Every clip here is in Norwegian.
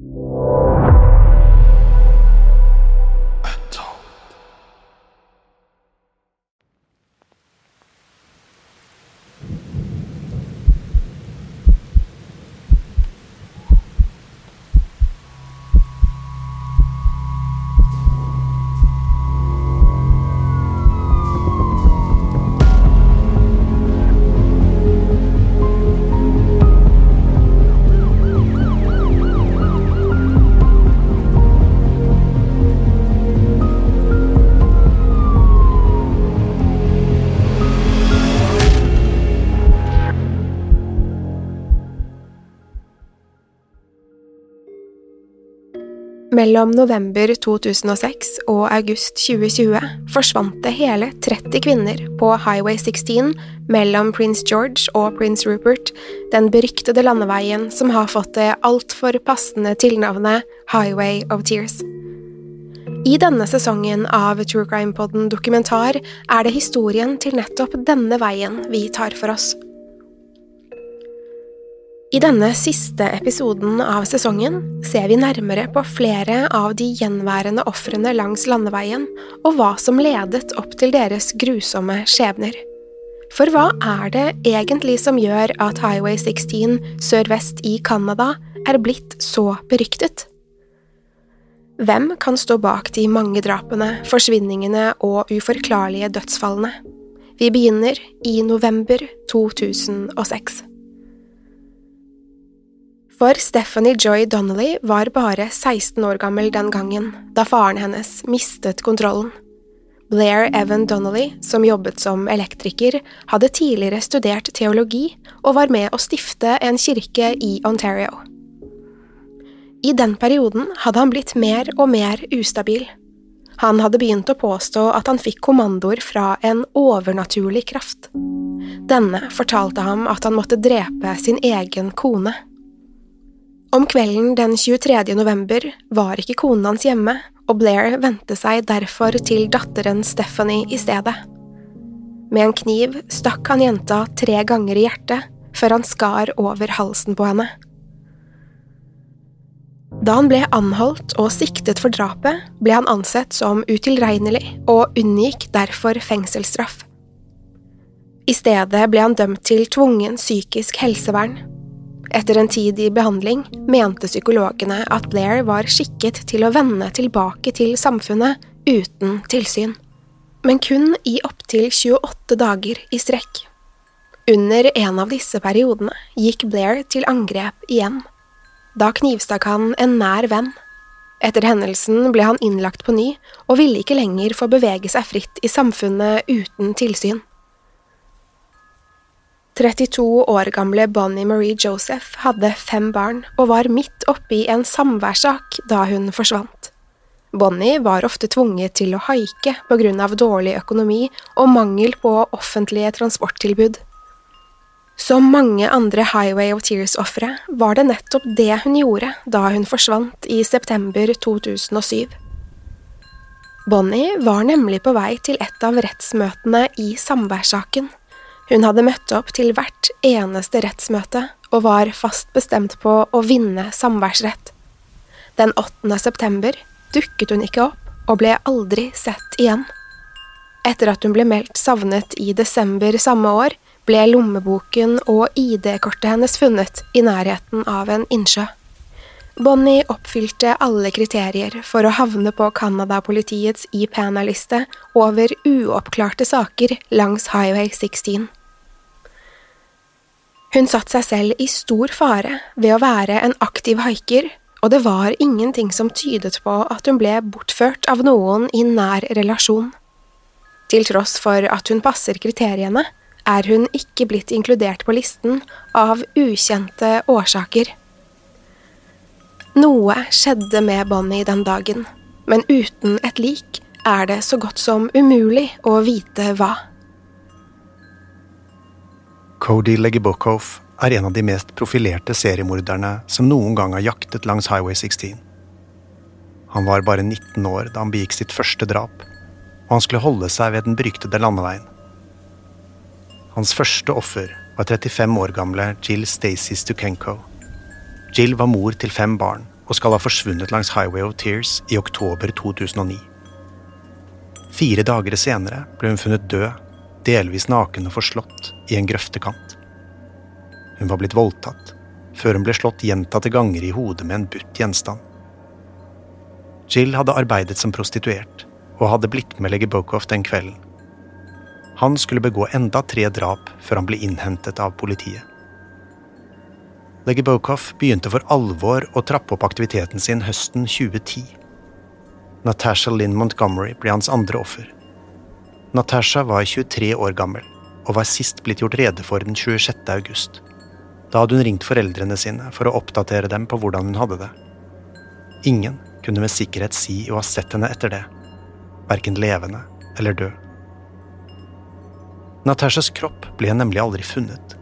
you. Mellom november 2006 og august 2020 forsvant det hele 30 kvinner på Highway 16 mellom Prince George og Prince Rupert, den beryktede landeveien som har fått det altfor passende tilnavnet Highway of Tears. I denne sesongen av True Crime Podden dokumentar er det historien til nettopp denne veien vi tar for oss. I denne siste episoden av sesongen ser vi nærmere på flere av de gjenværende ofrene langs landeveien, og hva som ledet opp til deres grusomme skjebner. For hva er det egentlig som gjør at Highway 16 sørvest i Canada er blitt så beryktet? Hvem kan stå bak de mange drapene, forsvinningene og uforklarlige dødsfallene? Vi begynner i november 2006. For Stephanie Joy Donnelly var bare 16 år gammel den gangen, da faren hennes mistet kontrollen. Blair Evan Donnelly, som jobbet som elektriker, hadde tidligere studert teologi og var med å stifte en kirke i Ontario. I den perioden hadde han blitt mer og mer ustabil. Han hadde begynt å påstå at han fikk kommandoer fra en overnaturlig kraft. Denne fortalte ham at han måtte drepe sin egen kone. Om kvelden den 23. november var ikke konen hans hjemme, og Blair vendte seg derfor til datteren Stephanie i stedet. Med en kniv stakk han jenta tre ganger i hjertet, før han skar over halsen på henne. Da han ble anholdt og siktet for drapet, ble han ansett som utilregnelig og unngikk derfor fengselsstraff. I stedet ble han dømt til tvungen psykisk helsevern. Etter en tid i behandling mente psykologene at Blair var skikket til å vende tilbake til samfunnet uten tilsyn. Men kun i opptil 28 dager i strekk. Under en av disse periodene gikk Blair til angrep igjen. Da knivstakk han en nær venn. Etter hendelsen ble han innlagt på ny og ville ikke lenger få bevege seg fritt i samfunnet uten tilsyn. 32 år gamle Bonnie Marie Joseph hadde fem barn og var midt oppi en samværssak da hun forsvant. Bonnie var ofte tvunget til å haike på grunn av dårlig økonomi og mangel på offentlige transporttilbud. Som mange andre Highway of Tears-ofre var det nettopp det hun gjorde da hun forsvant i september 2007. Bonnie var nemlig på vei til et av rettsmøtene i samværssaken. Hun hadde møtt opp til hvert eneste rettsmøte og var fast bestemt på å vinne samværsrett. Den 8. september dukket hun ikke opp og ble aldri sett igjen. Etter at hun ble meldt savnet i desember samme år, ble lommeboken og ID-kortet hennes funnet i nærheten av en innsjø. Bonnie oppfylte alle kriterier for å havne på Canada-politiets IPANA-liste over uoppklarte saker langs Highway 16. Hun satte seg selv i stor fare ved å være en aktiv haiker, og det var ingenting som tydet på at hun ble bortført av noen i nær relasjon. Til tross for at hun passer kriteriene, er hun ikke blitt inkludert på listen av ukjente årsaker. Noe skjedde med Bonnie den dagen, men uten et lik er det så godt som umulig å vite hva. Cody Legibokov er en av de mest profilerte seriemorderne som noen gang har jaktet langs Highway 16. Han var bare 19 år da han begikk sitt første drap, og han skulle holde seg ved den beryktede landeveien. Hans første offer var 35 år gamle Jill Stacey Stukenko. Jill var mor til fem barn og skal ha forsvunnet langs Highway of Tears i oktober 2009. Fire dager senere ble hun funnet død delvis naken og forslått, i en grøftekant. Hun var blitt voldtatt, før hun ble slått gjentatte ganger i hodet med en butt gjenstand. Jill hadde arbeidet som prostituert, og hadde blitt med Legge Bokoff den kvelden. Han skulle begå enda tre drap før han ble innhentet av politiet. Legge Bokoff begynte for alvor å trappe opp aktiviteten sin høsten 2010. Natasha Lynn Montgomery ble hans andre offer. Natasha var 23 år gammel og var sist blitt gjort rede for den 26. august. Da hadde hun ringt foreldrene sine for å oppdatere dem på hvordan hun hadde det. Ingen kunne med sikkerhet si å ha sett henne etter det, verken levende eller død. Natashas kropp ble nemlig aldri funnet.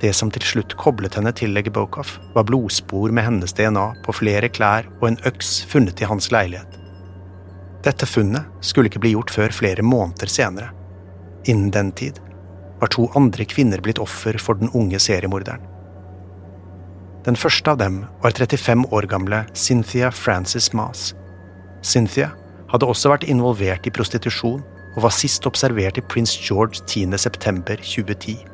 Det som til slutt koblet henne til Legibokov, var blodspor med hennes DNA på flere klær og en øks funnet i hans leilighet. Dette funnet skulle ikke bli gjort før flere måneder senere. Innen den tid var to andre kvinner blitt offer for den unge seriemorderen. Den første av dem var 35 år gamle Cynthia Frances Mas. Cynthia hadde også vært involvert i prostitusjon og var sist observert i Prince George 10.9.2010.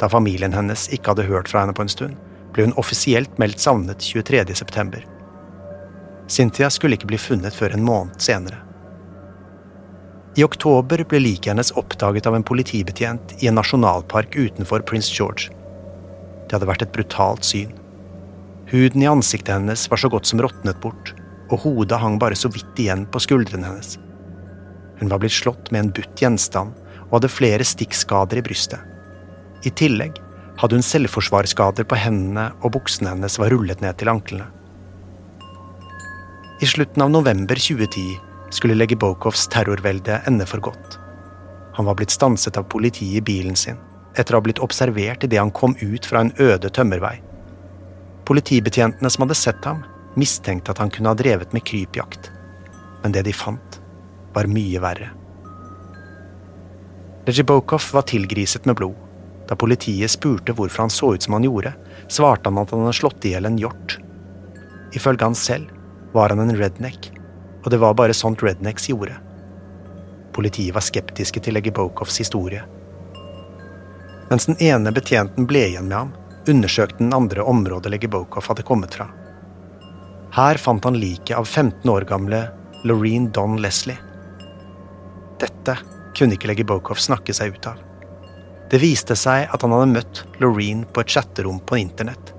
Da familien hennes ikke hadde hørt fra henne på en stund, ble hun offisielt meldt savnet 23.9. Cynthia skulle ikke bli funnet før en måned senere. I oktober ble liket hennes oppdaget av en politibetjent i en nasjonalpark utenfor Prince George. Det hadde vært et brutalt syn. Huden i ansiktet hennes var så godt som råtnet bort, og hodet hang bare så vidt igjen på skuldrene hennes. Hun var blitt slått med en butt gjenstand og hadde flere stikkskader i brystet. I tillegg hadde hun selvforsvarsskader på hendene, og buksene hennes var rullet ned til anklene. I slutten av november 2010 skulle Legibokovs terrorvelde ende for godt. Han var blitt stanset av politiet i bilen sin etter å ha blitt observert idet han kom ut fra en øde tømmervei. Politibetjentene som hadde sett ham, mistenkte at han kunne ha drevet med krypjakt, men det de fant, var mye verre. Legibokov var tilgriset med blod. Da politiet spurte hvorfor han så ut som han gjorde, svarte han at han hadde slått i hjel en hjort. Ifølge han selv var han en redneck, og det var bare sånt rednecks gjorde. Politiet var skeptiske til Legibokovs historie. Mens den ene betjenten ble igjen med ham, undersøkte den andre området Legibokov hadde kommet fra. Her fant han liket av 15 år gamle Loreen Don Leslie. Dette kunne ikke Legibokov snakke seg ut av. Det viste seg at han hadde møtt Loreen på et chatterom på internett.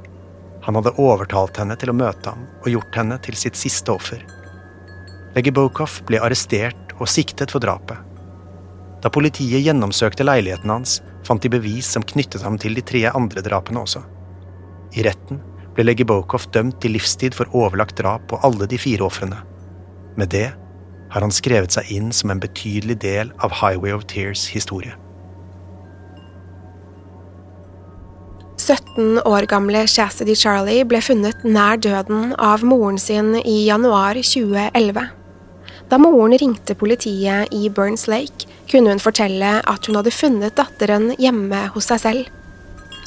Han hadde overtalt henne til å møte ham og gjort henne til sitt siste offer. Legibokov ble arrestert og siktet for drapet. Da politiet gjennomsøkte leiligheten hans, fant de bevis som knyttet ham til de tre andre drapene også. I retten ble Legibokov dømt til livstid for overlagt drap på alle de fire ofrene. Med det har han skrevet seg inn som en betydelig del av Highway of Tears' historie. 17 år gamle Chastity Charlie ble funnet nær døden av moren sin i januar 2011. Da moren ringte politiet i Burns Lake, kunne hun fortelle at hun hadde funnet datteren hjemme hos seg selv.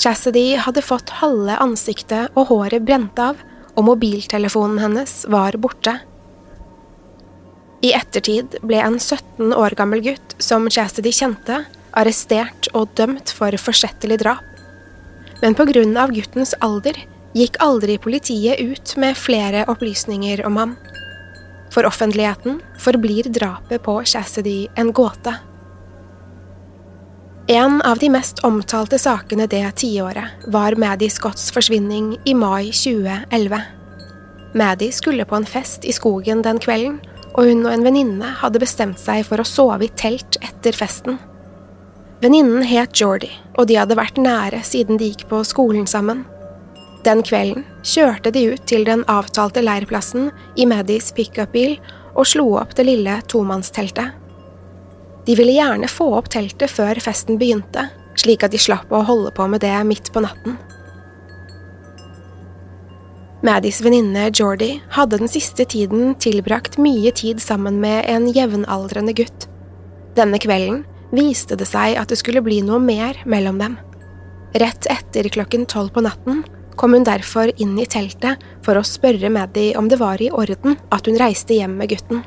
Chastity hadde fått halve ansiktet og håret brent av, og mobiltelefonen hennes var borte. I ettertid ble en 17 år gammel gutt som Chastity kjente, arrestert og dømt for forsettlig drap. Men av guttens alder gikk aldri politiet ut med flere opplysninger om ham. For offentligheten forblir drapet på Chastity en gåte. En av de mest omtalte sakene det tiåret var Maddie Scotts forsvinning i mai 2011. Maddie skulle på en fest i skogen den kvelden og hun og en venninne hadde bestemt seg for å sove i telt etter festen. Venninnen het Jordi, og de hadde vært nære siden de gikk på skolen sammen. Den kvelden kjørte de ut til den avtalte leirplassen i Maddies pickupbil og slo opp det lille tomannsteltet. De ville gjerne få opp teltet før festen begynte, slik at de slapp å holde på med det midt på natten. Maddies venninne Jordi hadde den siste tiden tilbrakt mye tid sammen med en jevnaldrende gutt. Denne kvelden viste det seg at det skulle bli noe mer mellom dem. Rett etter klokken tolv på natten kom hun derfor inn i teltet for å spørre Maddie om det var i orden at hun reiste hjem med gutten.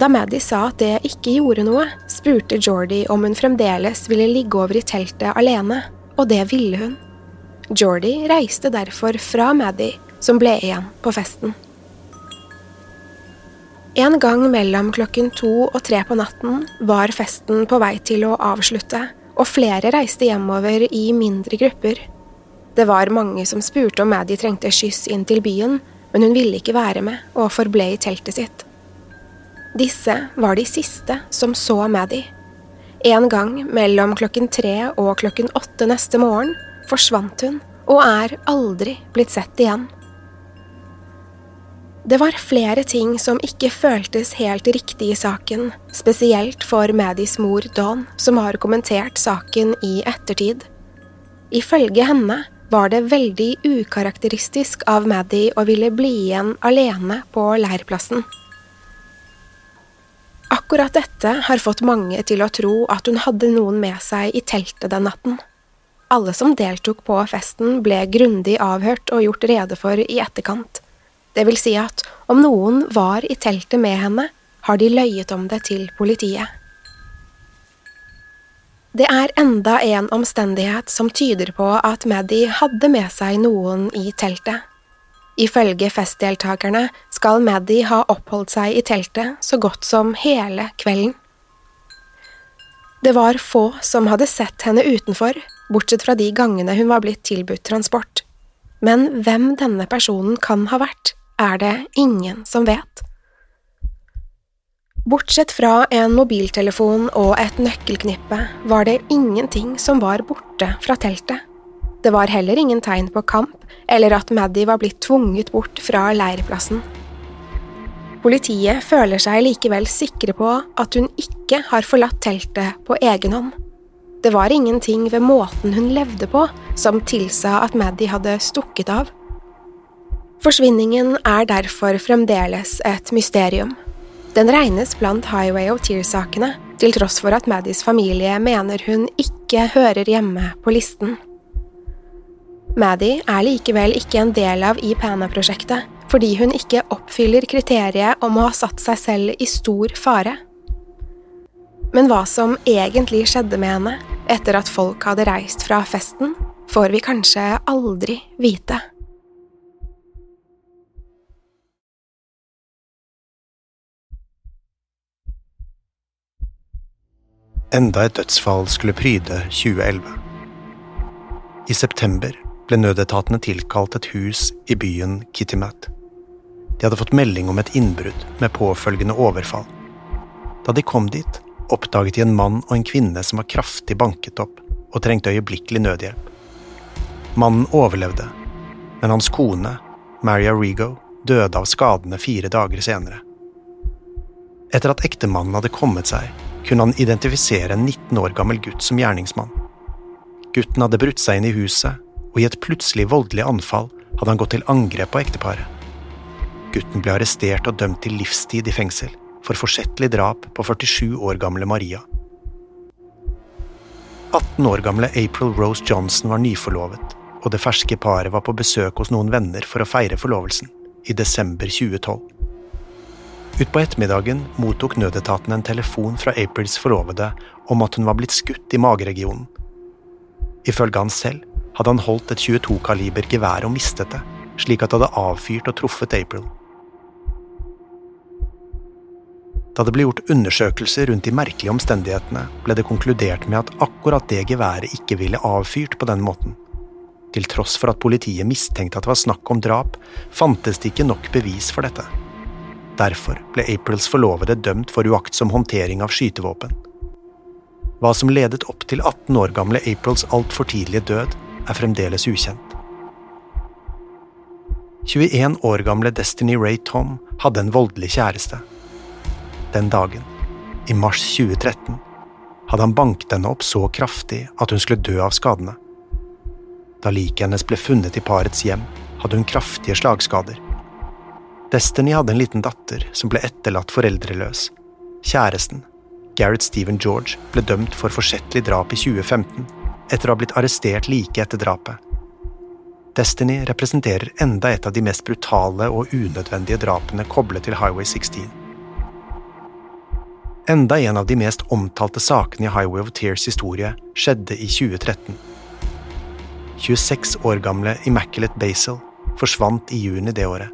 Da Maddie sa at det ikke gjorde noe, spurte Jordi om hun fremdeles ville ligge over i teltet alene, og det ville hun. Jordi reiste derfor fra Maddie, som ble igjen på festen. En gang mellom klokken to og tre på natten var festen på vei til å avslutte, og flere reiste hjemover i mindre grupper. Det var mange som spurte om Maddie trengte skyss inn til byen, men hun ville ikke være med og forble i teltet sitt. Disse var de siste som så Maddie. En gang mellom klokken tre og klokken åtte neste morgen forsvant hun og er aldri blitt sett igjen. Det var flere ting som ikke føltes helt riktig i saken, spesielt for Maddies mor Dawn, som har kommentert saken i ettertid. Ifølge henne var det veldig ukarakteristisk av Maddie å ville bli igjen alene på leirplassen. Akkurat dette har fått mange til å tro at hun hadde noen med seg i teltet den natten. Alle som deltok på festen, ble grundig avhørt og gjort rede for i etterkant. Det vil si at om noen var i teltet med henne, har de løyet om det til politiet. Det er enda en omstendighet som tyder på at Maddie hadde med seg noen i teltet. Ifølge festdeltakerne skal Maddie ha oppholdt seg i teltet så godt som hele kvelden. Det var få som hadde sett henne utenfor, bortsett fra de gangene hun var blitt tilbudt transport. Men hvem denne personen kan ha vært, er det ingen som vet. Bortsett fra en mobiltelefon og et nøkkelknippe var det ingenting som var borte fra teltet. Det var heller ingen tegn på kamp eller at Maddy var blitt tvunget bort fra leirplassen. Politiet føler seg likevel sikre på at hun ikke har forlatt teltet på egen hånd. Det var ingenting ved måten hun levde på som tilsa at Maddy hadde stukket av. Forsvinningen er derfor fremdeles et mysterium. Den regnes blant Highway of Tears-sakene, til tross for at Maddies familie mener hun ikke hører hjemme på listen. Maddie er likevel ikke en del av IPANA-prosjektet, fordi hun ikke oppfyller kriteriet om å ha satt seg selv i stor fare. Men hva som egentlig skjedde med henne etter at folk hadde reist fra festen, får vi kanskje aldri vite. Enda et dødsfall skulle pryde 2011. I september ble nødetatene tilkalt et hus i byen Kittimat. De hadde fått melding om et innbrudd med påfølgende overfall. Da de kom dit, oppdaget de en mann og en kvinne som var kraftig banket opp og trengte øyeblikkelig nødhjelp. Mannen overlevde, men hans kone, Maria Rego, døde av skadene fire dager senere. Etter at ektemannen hadde kommet seg, kunne han identifisere en 19 år gammel gutt som gjerningsmann. Gutten hadde brutt seg inn i huset, og i et plutselig voldelig anfall hadde han gått til angrep på ekteparet. Gutten ble arrestert og dømt til livstid i fengsel for forsettlig drap på 47 år gamle Maria. 18 år gamle April Rose Johnson var nyforlovet, og det ferske paret var på besøk hos noen venner for å feire forlovelsen, i desember 2012. Utpå ettermiddagen mottok nødetaten en telefon fra Aprils forlovede om at hun var blitt skutt i mageregionen. Ifølge han selv hadde han holdt et 22-kaliber gevær og mistet det, slik at det hadde avfyrt og truffet April. Da det ble gjort undersøkelser rundt de merkelige omstendighetene, ble det konkludert med at akkurat det geværet ikke ville avfyrt på den måten. Til tross for at politiet mistenkte at det var snakk om drap, fantes det ikke nok bevis for dette. Derfor ble Aprils forlovede dømt for uaktsom håndtering av skytevåpen. Hva som ledet opp til 18 år gamle Aprils altfor tidlige død, er fremdeles ukjent. 21 år gamle Destiny Ray Tom hadde en voldelig kjæreste. Den dagen, i mars 2013, hadde han banket henne opp så kraftig at hun skulle dø av skadene. Da liket hennes ble funnet i parets hjem, hadde hun kraftige slagskader. Destiny hadde en liten datter som ble etterlatt foreldreløs. Kjæresten, Gareth Stephen George, ble dømt for forsettlig drap i 2015, etter å ha blitt arrestert like etter drapet. Destiny representerer enda et av de mest brutale og unødvendige drapene koblet til Highway 16. Enda en av de mest omtalte sakene i Highway of Tears historie skjedde i 2013. 26 år gamle Immaculate Basil forsvant i juni det året.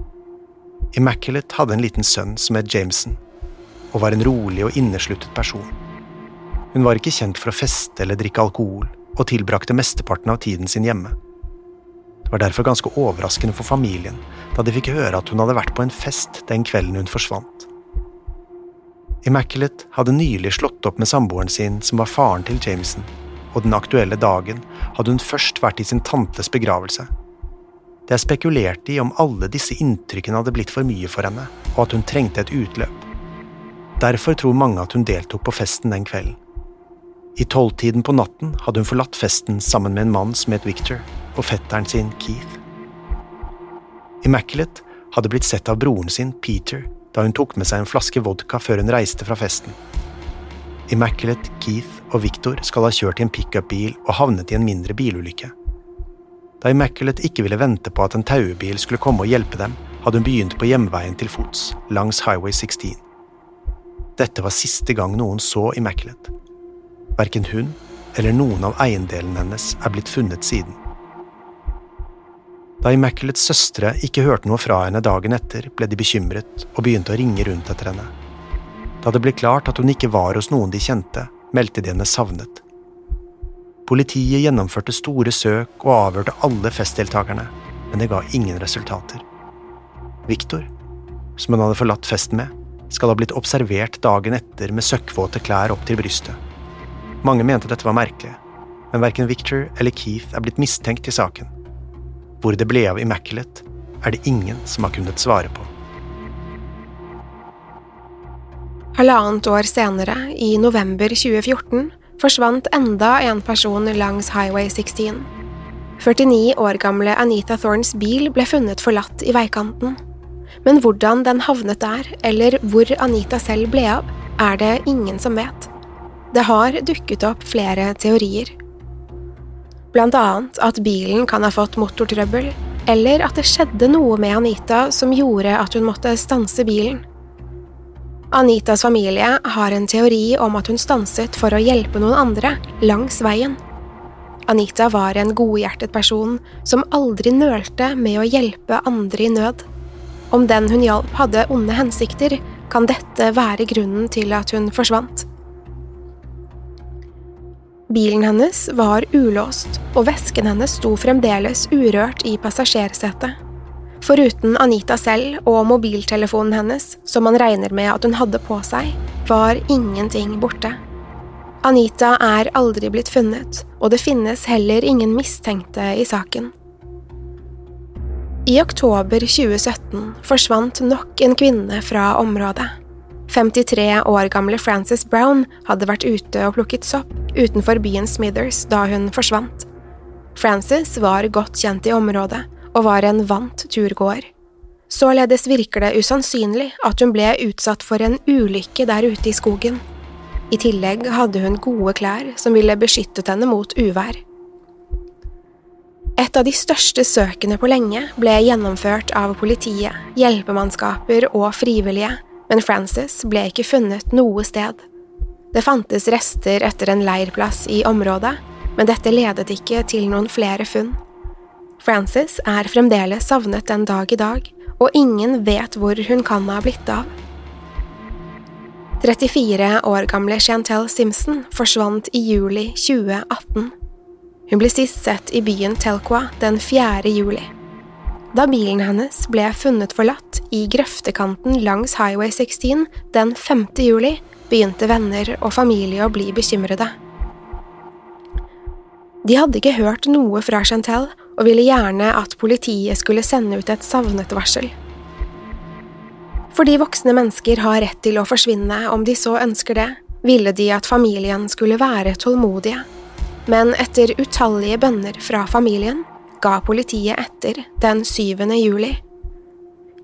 Immaculate hadde en liten sønn som het Jameson, og var en rolig og innesluttet person. Hun var ikke kjent for å feste eller drikke alkohol, og tilbrakte mesteparten av tiden sin hjemme. Det var derfor ganske overraskende for familien da de fikk høre at hun hadde vært på en fest den kvelden hun forsvant. Immaculate hadde nylig slått opp med samboeren sin, som var faren til Jameson, og den aktuelle dagen hadde hun først vært i sin tantes begravelse. Det er spekulert i om alle disse inntrykkene hadde blitt for mye for henne, og at hun trengte et utløp. Derfor tror mange at hun deltok på festen den kvelden. I tolvtiden på natten hadde hun forlatt festen sammen med en mann som het Victor, og fetteren sin Keith. Immaculate hadde blitt sett av broren sin, Peter, da hun tok med seg en flaske vodka før hun reiste fra festen. Immaculate, Keith og Victor skal ha kjørt i en pickupbil og havnet i en mindre bilulykke. Da Immaculate ikke ville vente på at en taubil skulle komme og hjelpe dem, hadde hun begynt på hjemveien til fots, langs Highway 16. Dette var siste gang noen så Immaculate. Verken hun eller noen av eiendelene hennes er blitt funnet siden. Da Immaculates søstre ikke hørte noe fra henne dagen etter, ble de bekymret og begynte å ringe rundt etter henne. Da det ble klart at hun ikke var hos noen de kjente, meldte de henne savnet. Politiet gjennomførte store søk og avhørte alle festdeltakerne, men det ga ingen resultater. Victor, som hun hadde forlatt festen med, skal ha blitt observert dagen etter med søkkvåte klær opp til brystet. Mange mente dette var merkelig, men verken Victor eller Keith er blitt mistenkt i saken. Hvor det ble av Immaculate, er det ingen som har kunnet svare på. Halvannet år senere, i november 2014, forsvant enda en person langs Highway 16. 49 år gamle Anita Thorns bil ble funnet forlatt i veikanten. Men hvordan den havnet der, eller hvor Anita selv ble av, er det ingen som vet. Det har dukket opp flere teorier. Blant annet at bilen kan ha fått motortrøbbel, eller at det skjedde noe med Anita som gjorde at hun måtte stanse bilen. Anitas familie har en teori om at hun stanset for å hjelpe noen andre langs veien. Anita var en godhjertet person som aldri nølte med å hjelpe andre i nød. Om den hun hjalp hadde onde hensikter, kan dette være grunnen til at hun forsvant. Bilen hennes var ulåst, og vesken hennes sto fremdeles urørt i passasjersetet. Foruten Anita selv og mobiltelefonen hennes, som man regner med at hun hadde på seg, var ingenting borte. Anita er aldri blitt funnet, og det finnes heller ingen mistenkte i saken. I oktober 2017 forsvant nok en kvinne fra området. 53 år gamle Frances Brown hadde vært ute og plukket sopp utenfor byen Smithers da hun forsvant. Frances var godt kjent i området og var en vant turgåer. Således virker det usannsynlig at hun ble utsatt for en ulykke der ute i skogen. I tillegg hadde hun gode klær som ville beskyttet henne mot uvær. Et av de største søkene på lenge ble gjennomført av politiet, hjelpemannskaper og frivillige, men Frances ble ikke funnet noe sted. Det fantes rester etter en leirplass i området, men dette ledet ikke til noen flere funn. Frances er fremdeles savnet den dag i dag, og ingen vet hvor hun kan ha blitt av. 34 år gamle Chantel Simpson forsvant i juli 2018. Hun ble sist sett i byen Telqua den 4. juli. Da bilen hennes ble funnet forlatt i grøftekanten langs Highway 16 den 5. juli, begynte venner og familie å bli bekymrede. De hadde ikke hørt noe fra Chantel og ville gjerne at politiet skulle sende ut et savnet-varsel. Fordi voksne mennesker har rett til å forsvinne om de så ønsker det, ville de at familien skulle være tålmodige men etter utallige bønner fra familien ga politiet etter den 7. juli.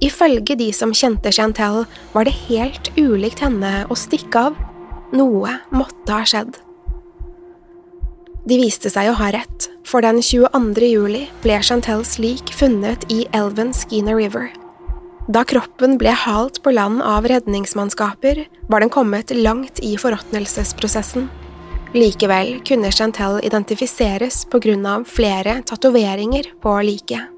Ifølge de som kjente Chantel, var det helt ulikt henne å stikke av. Noe måtte ha skjedd. De viste seg å ha rett, for den 22. juli ble Chantels lik funnet i elven Skeena River. Da kroppen ble halt på land av redningsmannskaper, var den kommet langt i forråtnelsesprosessen. Likevel kunne Chantel identifiseres på grunn av flere tatoveringer på liket.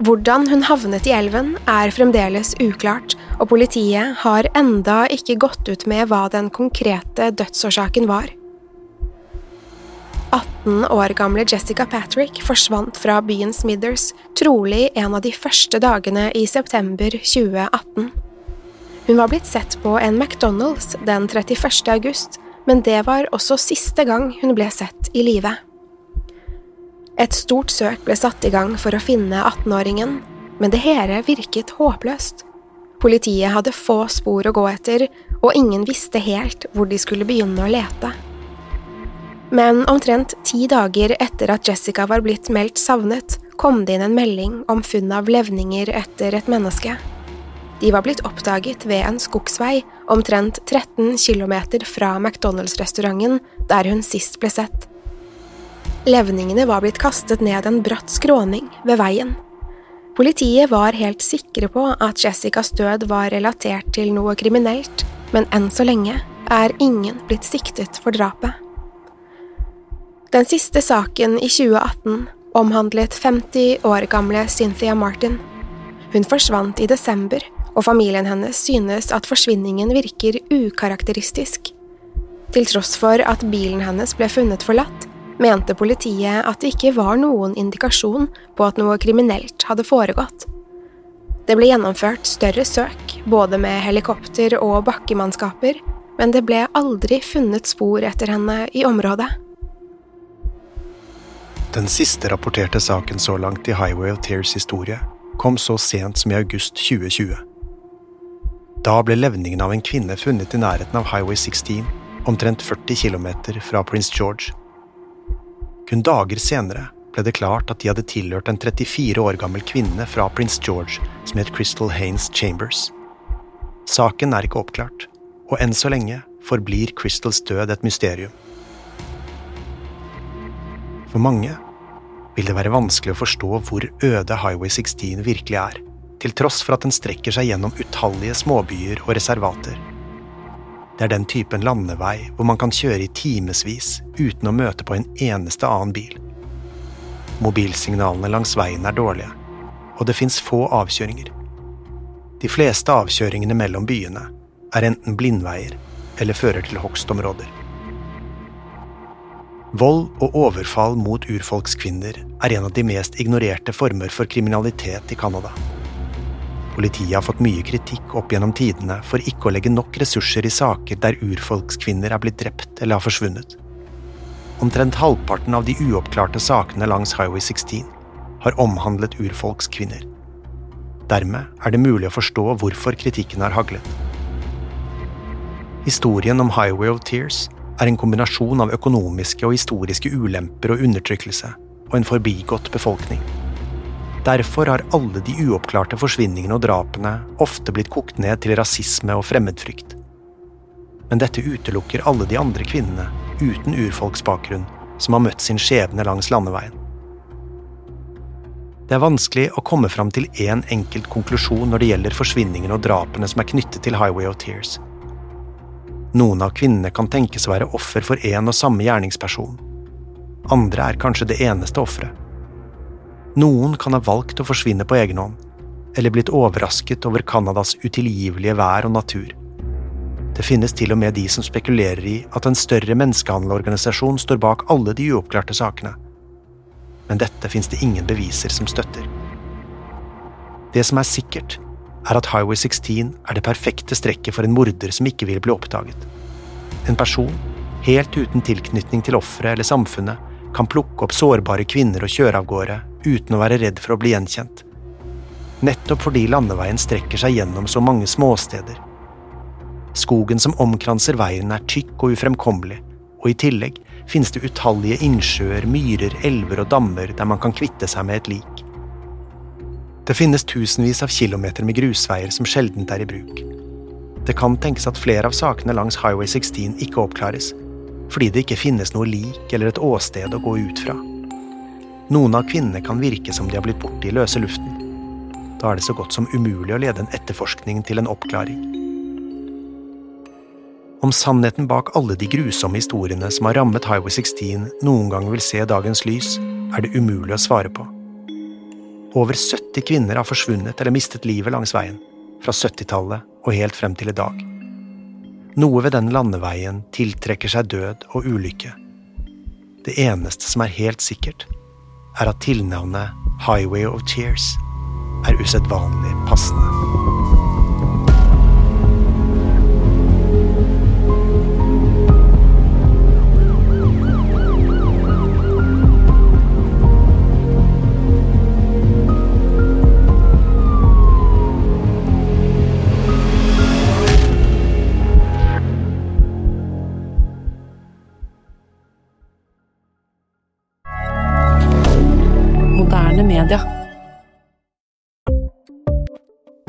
Hvordan hun havnet i elven, er fremdeles uklart, og politiet har enda ikke gått ut med hva den konkrete dødsårsaken var. 18 år gamle Jessica Patrick forsvant fra byen Smithers trolig en av de første dagene i september 2018. Hun var blitt sett på en McDonald's den 31. august, men det var også siste gang hun ble sett i live. Et stort søk ble satt i gang for å finne 18-åringen, men det hele virket håpløst. Politiet hadde få spor å gå etter, og ingen visste helt hvor de skulle begynne å lete. Men omtrent ti dager etter at Jessica var blitt meldt savnet, kom det inn en melding om funn av levninger etter et menneske. De var blitt oppdaget ved en skogsvei omtrent 13 km fra McDonald's-restauranten der hun sist ble sett. Levningene var blitt kastet ned en bratt skråning ved veien. Politiet var helt sikre på at Jessicas død var relatert til noe kriminelt, men enn så lenge er ingen blitt siktet for drapet. Den siste saken i 2018 omhandlet 50 år gamle Cynthia Martin. Hun forsvant i desember og familien hennes synes at forsvinningen virker ukarakteristisk. Til tross for at bilen hennes ble funnet forlatt, mente politiet at det ikke var noen indikasjon på at noe kriminelt hadde foregått. Det ble gjennomført større søk, både med helikopter og bakkemannskaper, men det ble aldri funnet spor etter henne i området. Den siste rapporterte saken så langt i Highway of Tears historie kom så sent som i august 2020. Da ble levningen av en kvinne funnet i nærheten av Highway 16, omtrent 40 km fra Prince George. Kun dager senere ble det klart at de hadde tilhørt en 34 år gammel kvinne fra Prince George som het Crystal Haines Chambers. Saken er ikke oppklart, og enn så lenge forblir Crystals død et mysterium. For mange vil det være vanskelig å forstå hvor øde Highway 16 virkelig er til tross for at den strekker seg gjennom utallige småbyer og reservater. Det er den typen landevei hvor man kan kjøre i timevis uten å møte på en eneste annen bil. Mobilsignalene langs veien er dårlige, og det fins få avkjøringer. De fleste avkjøringene mellom byene er enten blindveier eller fører til hogstområder. Vold og overfall mot urfolkskvinner er en av de mest ignorerte former for kriminalitet i Canada. Politiet har fått mye kritikk opp gjennom tidene for ikke å legge nok ressurser i saker der urfolkskvinner er blitt drept eller har forsvunnet. Omtrent halvparten av de uoppklarte sakene langs Highway 16 har omhandlet urfolkskvinner. Dermed er det mulig å forstå hvorfor kritikken har haglet. Historien om Highway of Tears er en kombinasjon av økonomiske og historiske ulemper og undertrykkelse, og en forbigått befolkning. Derfor har alle de uoppklarte forsvinningene og drapene ofte blitt kokt ned til rasisme og fremmedfrykt. Men dette utelukker alle de andre kvinnene uten urfolksbakgrunn som har møtt sin skjebne langs landeveien. Det er vanskelig å komme fram til én enkelt konklusjon når det gjelder forsvinningene og drapene som er knyttet til Highway of Tears. Noen av kvinnene kan tenkes å være offer for én og samme gjerningsperson. Andre er kanskje det eneste offeret. Noen kan ha valgt å forsvinne på egen hånd, eller blitt overrasket over Canadas utilgivelige vær og natur. Det finnes til og med de som spekulerer i at en større menneskehandelorganisasjon står bak alle de uoppklarte sakene. Men dette finnes det ingen beviser som støtter. Det som er sikkert, er at Highway 16 er det perfekte strekket for en morder som ikke vil bli oppdaget. En person, helt uten tilknytning til offeret eller samfunnet, kan plukke opp sårbare kvinner og kjøre av gårde uten å være redd for å bli gjenkjent. Nettopp fordi landeveien strekker seg gjennom så mange småsteder. Skogen som omkranser veien er tykk og ufremkommelig, og i tillegg finnes det utallige innsjøer, myrer, elver og dammer der man kan kvitte seg med et lik. Det finnes tusenvis av kilometer med grusveier som sjeldent er i bruk. Det kan tenkes at flere av sakene langs Highway 16 ikke oppklares, fordi det ikke finnes noe lik eller et åsted å gå ut fra. Noen av kvinnene kan virke som de har blitt borte i løse luften. Da er det så godt som umulig å lede en etterforskning til en oppklaring. Om sannheten bak alle de grusomme historiene som har rammet Highway 16 noen gang vil se dagens lys, er det umulig å svare på. Over 70 kvinner har forsvunnet eller mistet livet langs veien, fra 70-tallet og helt frem til i dag. Noe ved den landeveien tiltrekker seg død og ulykke. Det eneste som er helt sikkert, er at tilnavnet Highway of Tears er usedvanlig passende.